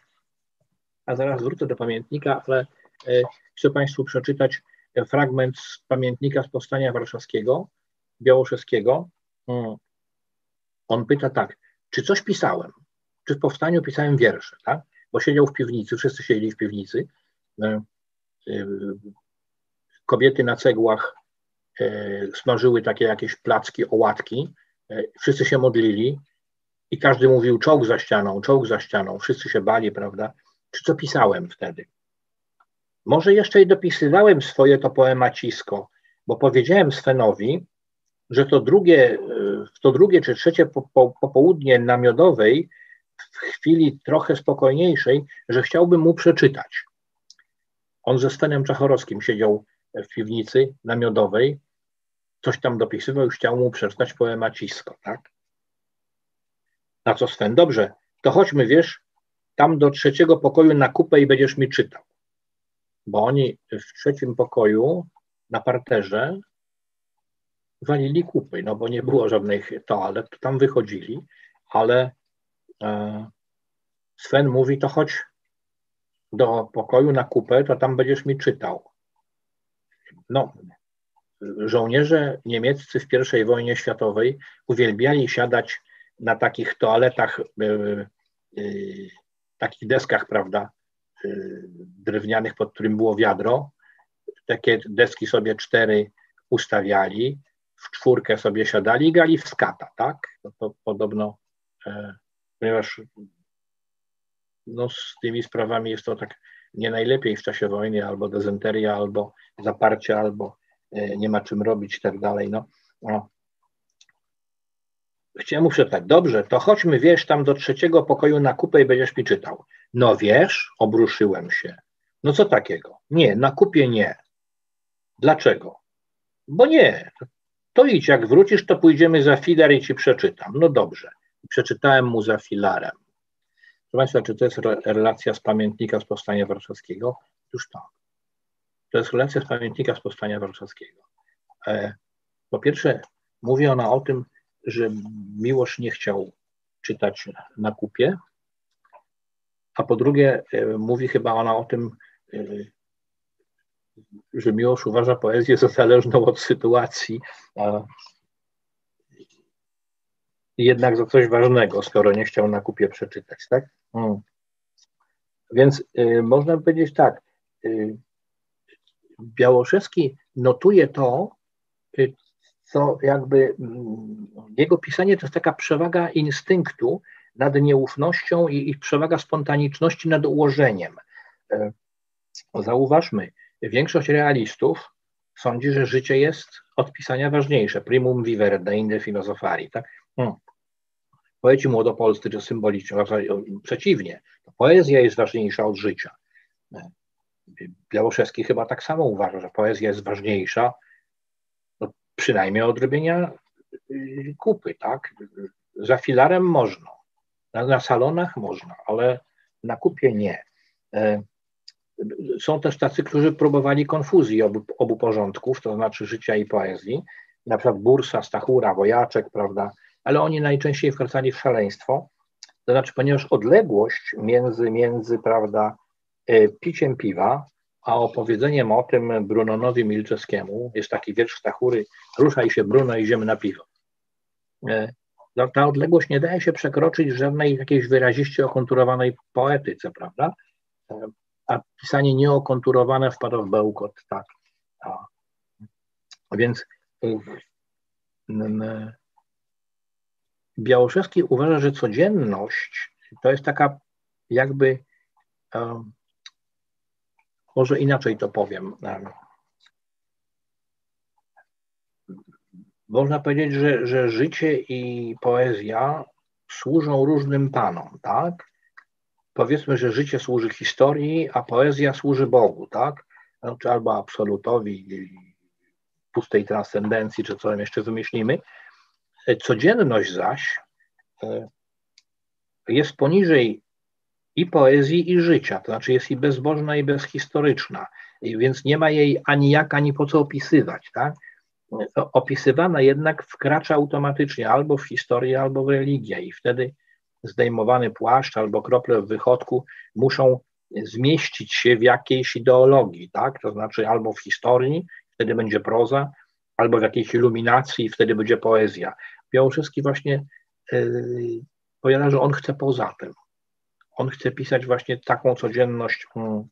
A zaraz wrócę do pamiętnika, ale e, chcę Państwu przeczytać fragment z pamiętnika z powstania warszawskiego, białoszewskiego. Mm. On pyta tak, czy coś pisałem? Czy w powstaniu pisałem wiersze, tak? Bo siedział w piwnicy, wszyscy siedzieli w piwnicy kobiety na cegłach e, smażyły takie jakieś placki, ołatki, e, wszyscy się modlili i każdy mówił czołg za ścianą, czołg za ścianą, wszyscy się bali, prawda? Czy co pisałem wtedy? Może jeszcze i dopisywałem swoje to poemacisko, bo powiedziałem Svenowi, że to drugie, e, to drugie czy trzecie po, po, popołudnie na w chwili trochę spokojniejszej, że chciałbym mu przeczytać. On ze Stenem Czachorowskim siedział w piwnicy namiotowej, coś tam dopisywał i chciał mu przeczytać poemacisko, tak? Na co Sven, dobrze, to chodźmy, wiesz, tam do trzeciego pokoju na kupę i będziesz mi czytał. Bo oni w trzecim pokoju na parterze walili kupy, no bo nie było żadnych toalet, tam wychodzili, ale e, Sven mówi, to chodź do pokoju na kupę, to tam będziesz mi czytał. No, żołnierze niemieccy w I wojnie światowej uwielbiali siadać na takich toaletach, yy, yy, takich deskach, prawda, yy, drewnianych, pod którym było wiadro. Takie deski sobie cztery ustawiali, w czwórkę sobie siadali i grali w skata, tak? To, to podobno, ponieważ no, z tymi sprawami jest to tak nie najlepiej w czasie wojny, albo dezenteria, albo zaparcie, albo e, nie ma czym robić i tak dalej. No, no. Chciałem mu tak, dobrze, to chodźmy, wiesz, tam do trzeciego pokoju na kupę i będziesz mi czytał. No wiesz, obruszyłem się. No co takiego? Nie, na kupie nie. Dlaczego? Bo nie. To idź, jak wrócisz, to pójdziemy za filar i ci przeczytam. No dobrze. Przeczytałem mu za filarem. Proszę Państwa, czy to jest relacja z pamiętnika z Powstania Warszawskiego? Już tak. To jest relacja z pamiętnika z Powstania Warszawskiego. E, po pierwsze, mówi ona o tym, że Miłosz nie chciał czytać na kupie, a po drugie, e, mówi chyba ona o tym, e, Miłosz uważa poezję za zależną od sytuacji, a jednak za coś ważnego, skoro nie chciał na kupie przeczytać, tak? Hmm. Więc y, można powiedzieć tak, y, Białoszewski notuje to, y, co jakby mm, jego pisanie to jest taka przewaga instynktu nad nieufnością i, i przewaga spontaniczności nad ułożeniem. Y, zauważmy, Większość realistów sądzi, że życie jest od pisania ważniejsze. Primum vivere, inde filozofari. Tak? Hmm. Poeci młodopolscy czy symboliczni, przeciwnie, poezja jest ważniejsza od życia. Białoszewski chyba tak samo uważa, że poezja jest ważniejsza, no, przynajmniej od robienia y, kupy, tak? Za filarem można, na, na salonach można, ale na kupie nie. E, są też tacy, którzy próbowali konfuzji obu, obu porządków, to znaczy życia i poezji, na przykład Bursa, Stachura, Wojaczek, prawda, ale oni najczęściej wkracali w szaleństwo, to znaczy, ponieważ odległość między, między prawda, e, piciem piwa, a opowiedzeniem o tym Brunonowi Milczewskiemu, jest taki wiersz Stachury, ruszaj się Bruno, idziemy na piwo. E, no, ta odległość nie daje się przekroczyć żadnej jakiejś wyraziście okonturowanej poetyce, prawda? A pisanie nieokonturowane wpada w bełkot, tak. A, więc y, Białoszewski uważa, że codzienność to jest taka jakby, może inaczej to powiem, można powiedzieć, że, że życie i poezja służą różnym panom, tak? Powiedzmy, że życie służy historii, a poezja służy Bogu, tak? Znaczy albo absolutowi, pustej transcendencji, czy co tam jeszcze wymyślimy. Codzienność zaś e, jest poniżej i poezji, i życia, to znaczy jest i bezbożna, i bezhistoryczna, więc nie ma jej ani jak, ani po co opisywać, tak? Opisywana jednak wkracza automatycznie albo w historię, albo w religię i wtedy zdejmowany płaszcz albo krople w wychodku muszą zmieścić się w jakiejś ideologii, tak? To znaczy albo w historii, wtedy będzie proza, albo w jakiejś iluminacji, wtedy będzie poezja. Białoszewski właśnie yy, powiada, że on chce poza tym. On chce pisać właśnie taką codzienność. Hmm.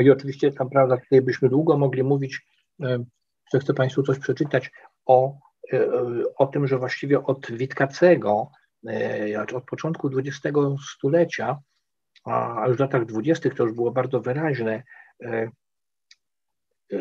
I oczywiście tam, prawda, tutaj byśmy długo mogli mówić, yy, że chcę Państwu coś przeczytać o, yy, o tym, że właściwie od Witkacego E, od początku XX stulecia, a już w latach dwudziestych to już było bardzo wyraźne, e, e,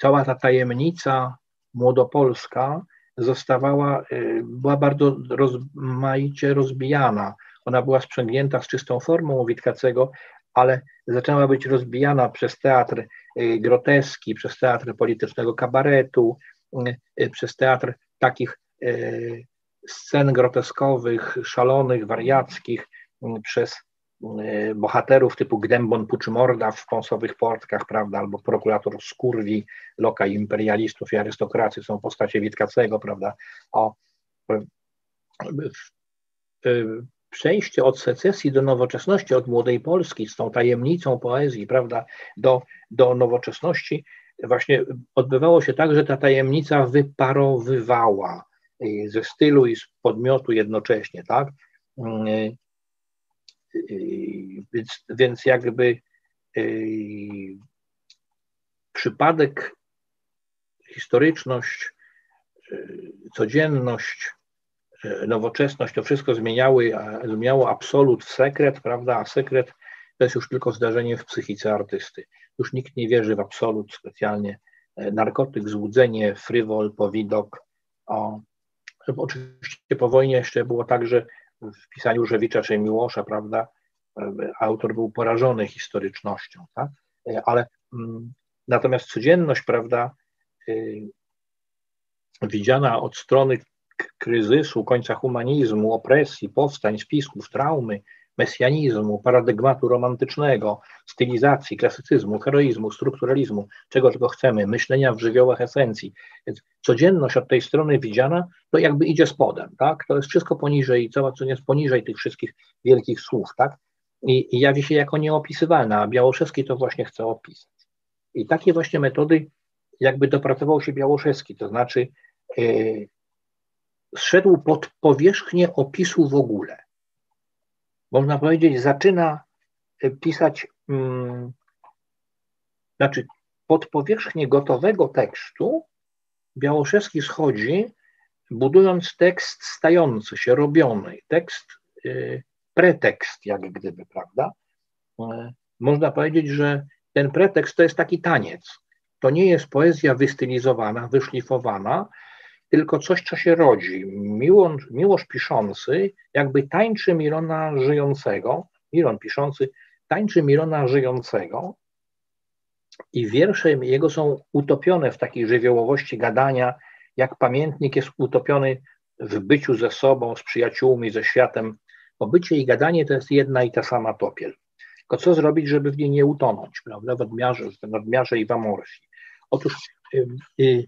cała ta tajemnica młodopolska zostawała, była bardzo rozmaicie rozbijana. Ona była sprzęgnięta z czystą formą Witkacego, ale zaczęła być rozbijana przez teatr groteski, przez teatr politycznego kabaretu, przez teatr takich scen groteskowych, szalonych, wariackich mm, przez mm, bohaterów typu Gdembon Puczymorda w pąsowych portkach, prawda, albo prokurator Skurwi, loka imperialistów i arystokracji są postacie Witkacego, prawda, o przejście od secesji do nowoczesności, od młodej Polski z tą tajemnicą poezji, prawda, do, do nowoczesności, właśnie odbywało się tak, że ta tajemnica wyparowywała ze stylu i z podmiotu jednocześnie, tak? Mm, y, y, więc, więc jakby y, przypadek, historyczność, codzienność, nowoczesność, to wszystko zmieniały, zmieniało absolut w sekret, prawda, a sekret to jest już tylko zdarzenie w psychice artysty. Już nikt nie wierzy w absolut specjalnie. E, narkotyk, złudzenie, frywol, powidok. O, oczywiście po wojnie jeszcze było tak, że w pisaniu Żewicza czy Miłosza, prawda, e, autor był porażony historycznością, tak? E, ale mm, natomiast codzienność, prawda, widziana od strony kryzysu, końca humanizmu, opresji, powstań, spisków, traumy, mesjanizmu, paradygmatu romantycznego, stylizacji, klasycyzmu, heroizmu, strukturalizmu, czego tylko chcemy, myślenia w żywiołach esencji. Więc codzienność od tej strony widziana, to jakby idzie spodem, tak? To jest wszystko poniżej, cała co jest poniżej tych wszystkich wielkich słów, tak? I, i jawi się jako nieopisywalna, a Białoszewski to właśnie chce opisać. I takie właśnie metody jakby dopracował się Białoszewski, to znaczy yy, zszedł pod powierzchnię opisu w ogóle można powiedzieć, zaczyna e, pisać, hmm, znaczy pod powierzchnię gotowego tekstu Białoszewski schodzi, budując tekst stający się, robiony, tekst, y, pretekst jak gdyby, prawda? Y, można powiedzieć, że ten pretekst to jest taki taniec. To nie jest poezja wystylizowana, wyszlifowana, tylko coś, co się rodzi. Miłosz, Miłosz piszący jakby tańczy Milona żyjącego, Milon piszący tańczy Milona żyjącego i wiersze jego są utopione w takiej żywiołowości gadania, jak pamiętnik jest utopiony w byciu ze sobą, z przyjaciółmi, ze światem, bo bycie i gadanie to jest jedna i ta sama topiel. Tylko co zrobić, żeby w niej nie utonąć, prawda, w nadmiarze, w nadmiarze i w amorsji? Otóż y, y,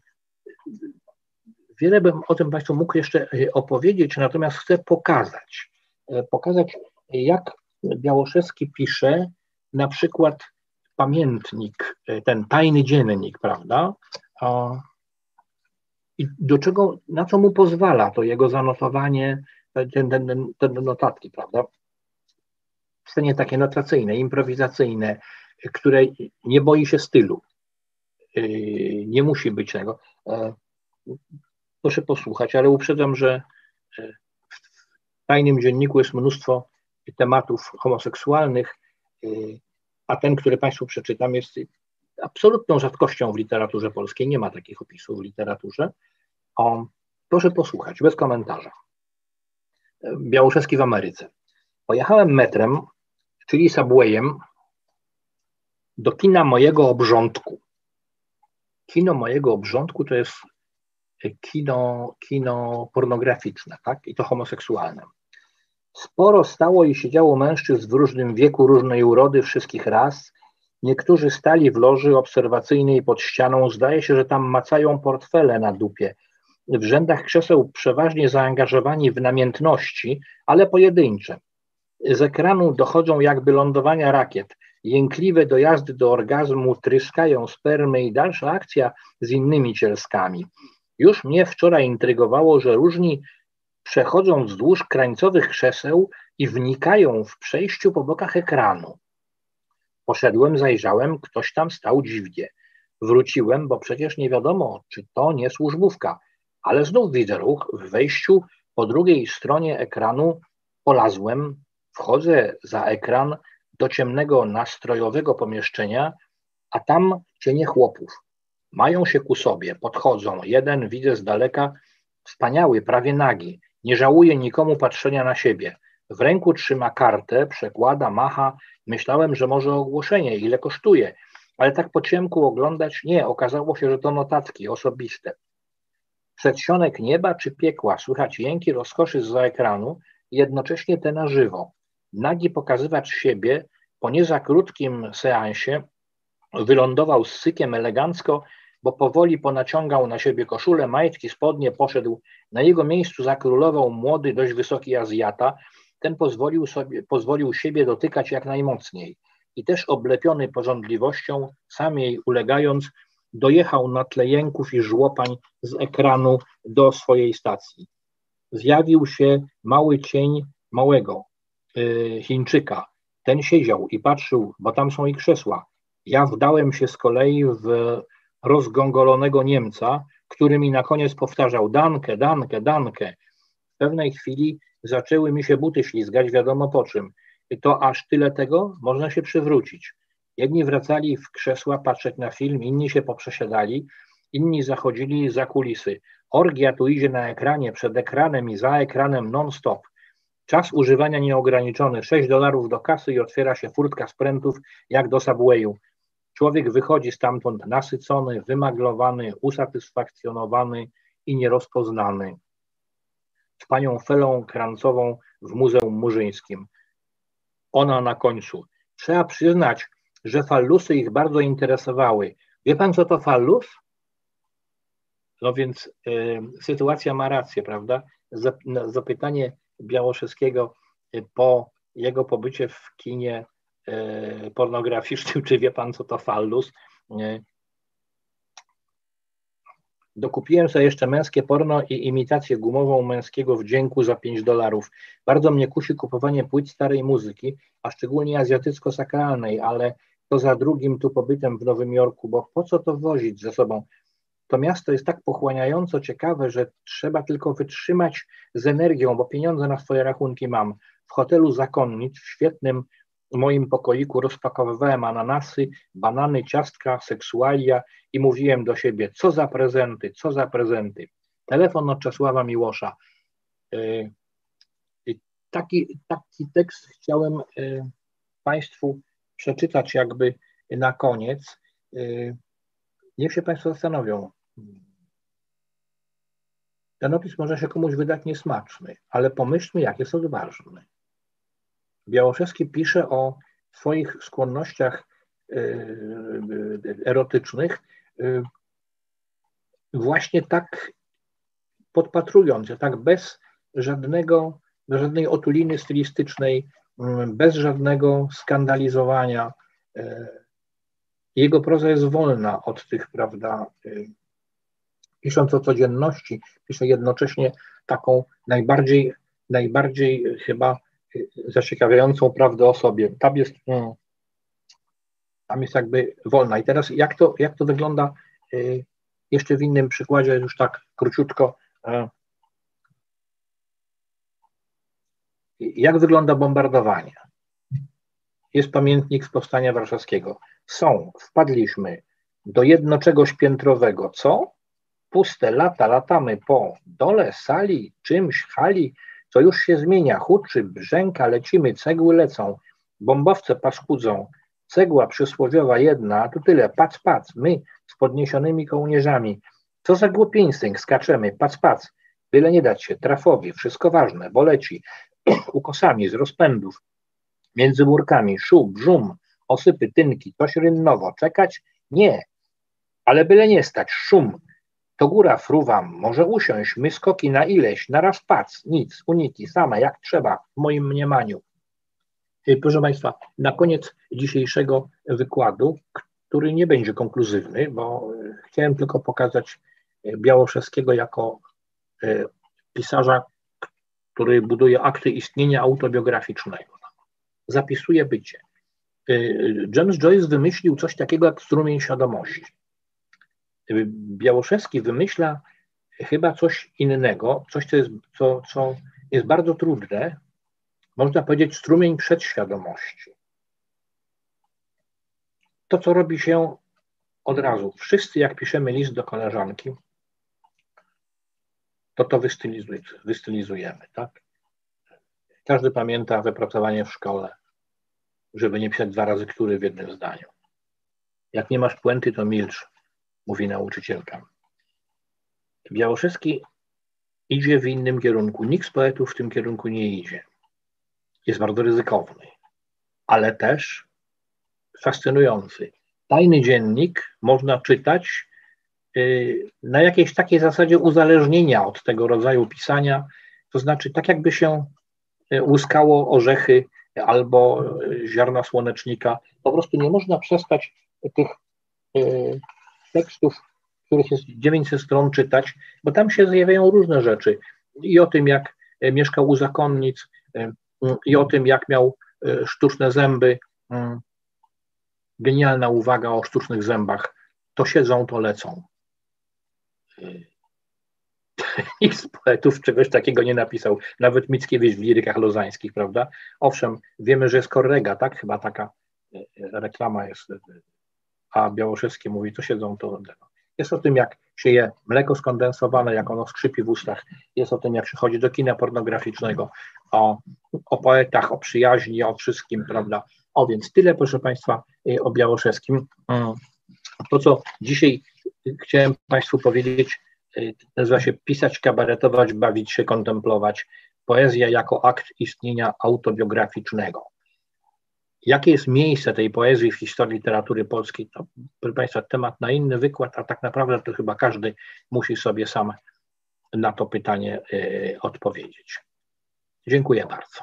Wiele bym o tym Państwu mógł jeszcze e, opowiedzieć, natomiast chcę pokazać, e, pokazać jak Białoszewski pisze na przykład pamiętnik, e, ten tajny dziennik, prawda? I do czego, na co mu pozwala to jego zanotowanie, ten notatki, prawda? W scenie takie notacyjne, improwizacyjne, które nie boi się stylu. Nie musi być tego proszę posłuchać, ale uprzedzam, że w tajnym dzienniku jest mnóstwo tematów homoseksualnych, y, a ten, który Państwu przeczytam, jest absolutną rzadkością w literaturze polskiej. Nie ma takich opisów w literaturze. O, proszę posłuchać, bez komentarza. Białoszewski w Ameryce. Pojechałem metrem, czyli subwayem, do kina mojego obrządku. Kino mojego obrządku to jest kino, kino pornograficzne, tak? I to homoseksualne. Sporo stało i siedziało mężczyzn w różnym wieku, różnej urody, wszystkich ras. Niektórzy stali w loży obserwacyjnej pod ścianą. Zdaje się, że tam macają portfele na dupie. W rzędach krzeseł przeważnie zaangażowani w namiętności, ale pojedyncze. Z ekranu dochodzą jakby lądowania rakiet. Jękliwe dojazdy do orgazmu tryskają spermy i dalsza akcja z innymi cielskami. Już mnie wczoraj intrygowało, że różni przechodzą wzdłuż krańcowych krzeseł i wnikają w przejściu po bokach ekranu. Poszedłem, zajrzałem, ktoś tam stał dziwnie. Wróciłem, bo przecież nie wiadomo, czy to nie służbówka, ale znów widzę ruch w wejściu po drugiej stronie ekranu. Polazłem, wchodzę za ekran do ciemnego, nastrojowego pomieszczenia, a tam cienie chłopów. Mają się ku sobie, podchodzą. Jeden widzę z daleka, wspaniały, prawie nagi. Nie żałuje nikomu patrzenia na siebie. W ręku trzyma kartę, przekłada, macha. Myślałem, że może ogłoszenie, ile kosztuje. Ale tak po ciemku oglądać, nie, okazało się, że to notatki osobiste. Przedsionek nieba czy piekła, słychać jęki rozkoszy z za ekranu, jednocześnie te na żywo. Nagi pokazywać siebie po nie za krótkim seansie wylądował z sykiem elegancko bo powoli ponaciągał na siebie koszulę, majtki, spodnie, poszedł. Na jego miejscu zakrólował młody, dość wysoki Azjata. Ten pozwolił, sobie, pozwolił siebie dotykać jak najmocniej. I też oblepiony porządliwością, sam jej ulegając, dojechał na tle jęków i żłopań z ekranu do swojej stacji. Zjawił się mały cień małego yy, Chińczyka. Ten siedział i patrzył, bo tam są i krzesła. Ja wdałem się z kolei w rozgongolonego Niemca, który mi na koniec powtarzał dankę, dankę, dankę. W pewnej chwili zaczęły mi się buty ślizgać, wiadomo po czym. to aż tyle tego można się przywrócić. Jedni wracali w krzesła patrzeć na film, inni się poprzesiadali, inni zachodzili za kulisy. Orgia tu idzie na ekranie, przed ekranem i za ekranem non-stop. Czas używania nieograniczony, 6 dolarów do kasy i otwiera się furtka sprętów jak do Subwayu. Człowiek wychodzi stamtąd nasycony, wymaglowany, usatysfakcjonowany i nierozpoznany. Z panią Felą Krancową w Muzeum Murzyńskim. Ona na końcu. Trzeba przyznać, że fallusy ich bardzo interesowały. Wie pan, co to fallus? No więc y, sytuacja ma rację, prawda? Zapytanie Białoszewskiego y, po jego pobycie w kinie pornograficznym, czy wie pan, co to fallus? Y, Dokupiłem sobie jeszcze męskie porno i imitację gumową męskiego wdzięku za 5 dolarów. Bardzo mnie kusi kupowanie płyt starej muzyki, a szczególnie azjatycko-sakralnej, ale to za drugim tu pobytem w Nowym Jorku, bo po co to wozić ze sobą? To miasto jest tak pochłaniająco ciekawe, że trzeba tylko wytrzymać z energią, bo pieniądze na swoje rachunki mam. W hotelu Zakonnic, w świetnym moim pokoiku rozpakowywałem ananasy, banany, ciastka, seksualia i mówiłem do siebie, co za prezenty, co za prezenty. Telefon od Czesława Miłosza. E, taki, taki tekst chciałem e, Państwu przeczytać jakby na koniec. E, niech się Państwo zastanowią. Ten opis może się komuś wydać niesmaczny, ale pomyślmy, jak jest odważny. Białoszewski pisze o swoich skłonnościach e, e, erotycznych e, właśnie tak podpatrując, tak bez żadnego, żadnej otuliny stylistycznej, bez żadnego skandalizowania. Jego proza jest wolna od tych, prawda, pisząc o codzienności, pisze jednocześnie taką najbardziej, najbardziej chyba zaciekawiającą prawdę o sobie. Tam jest, mm, tam jest jakby wolna. I teraz jak to, jak to wygląda y, jeszcze w innym przykładzie, już tak króciutko. E, jak wygląda bombardowanie? Jest pamiętnik z powstania warszawskiego. Są, wpadliśmy do jedno czegoś piętrowego. Co? Puste lata, latamy po dole sali, czymś, hali, co już się zmienia, huczy, brzęka, lecimy, cegły lecą, bombowce paskudzą, cegła przysłowiowa jedna, a tu tyle, pac, pac, my z podniesionymi kołnierzami. Co za głupi instynkt, skaczemy, pac, pac, byle nie dać się, trafowi, wszystko ważne, bo leci, ukosami z rozpędów, między murkami, szum, brzum, osypy, tynki, coś rynnowo, czekać? Nie, ale byle nie stać, szum, to góra fruwam, może usiąść, my skoki na ileś, naraz pac, nic, uniki, same, jak trzeba, w moim mniemaniu. Y, proszę Państwa, na koniec dzisiejszego wykładu, który nie będzie konkluzywny, bo y, chciałem tylko pokazać y, Białoszewskiego jako pisarza, który buduje akty istnienia autobiograficznego. Zapisuje bycie. James Joyce wymyślił coś takiego jak strumień świadomości. Białoszewski wymyśla chyba coś innego, coś, co jest, co, co jest bardzo trudne, można powiedzieć strumień przedświadomości. To, co robi się od razu. Wszyscy, jak piszemy list do koleżanki, to to wystylizujemy, tak? Każdy pamięta wypracowanie w szkole, żeby nie pisać dwa razy który w jednym zdaniu. Jak nie masz puenty, to milcz mówi nauczycielka. Białoszewski idzie w innym kierunku. Nikt z poetów w tym kierunku nie idzie. Jest bardzo ryzykowny, ale też fascynujący. Tajny dziennik można czytać y, na jakiejś takiej zasadzie uzależnienia od tego rodzaju pisania, to znaczy tak jakby się y, łuskało orzechy albo y, ziarna słonecznika. Po prostu nie można przestać tych tekstów, których jest 900 stron czytać, bo tam się zjawiają różne rzeczy. I o tym, jak e, mieszkał u zakonnic, e, i o tym, jak miał e, sztuczne zęby. Genialna uwaga o sztucznych zębach. To siedzą, to lecą. nikt z poetów czegoś takiego nie napisał. Nawet Mickiewicz w lirykach lozańskich, prawda? Owszem, wiemy, że jest korrega, tak? Chyba taka reklama jest, a Białoszewski mówi, to siedzą to. Jest o tym, jak się je mleko skondensowane, jak ono skrzypi w ustach. Jest o tym, jak się chodzi do kina pornograficznego, o, o poetach, o przyjaźni, o wszystkim, prawda? O więc tyle, proszę Państwa, o Białoszewskim. To, co dzisiaj chciałem Państwu powiedzieć, y, nazywa się pisać, kabaretować, bawić się, kontemplować. Poezja jako akt istnienia autobiograficznego. Jakie jest miejsce tej poezji w historii literatury polskiej? To, proszę Państwa, temat na inny wykład, a tak naprawdę to chyba każdy musi sobie sam na to pytanie y, odpowiedzieć. Dziękuję bardzo.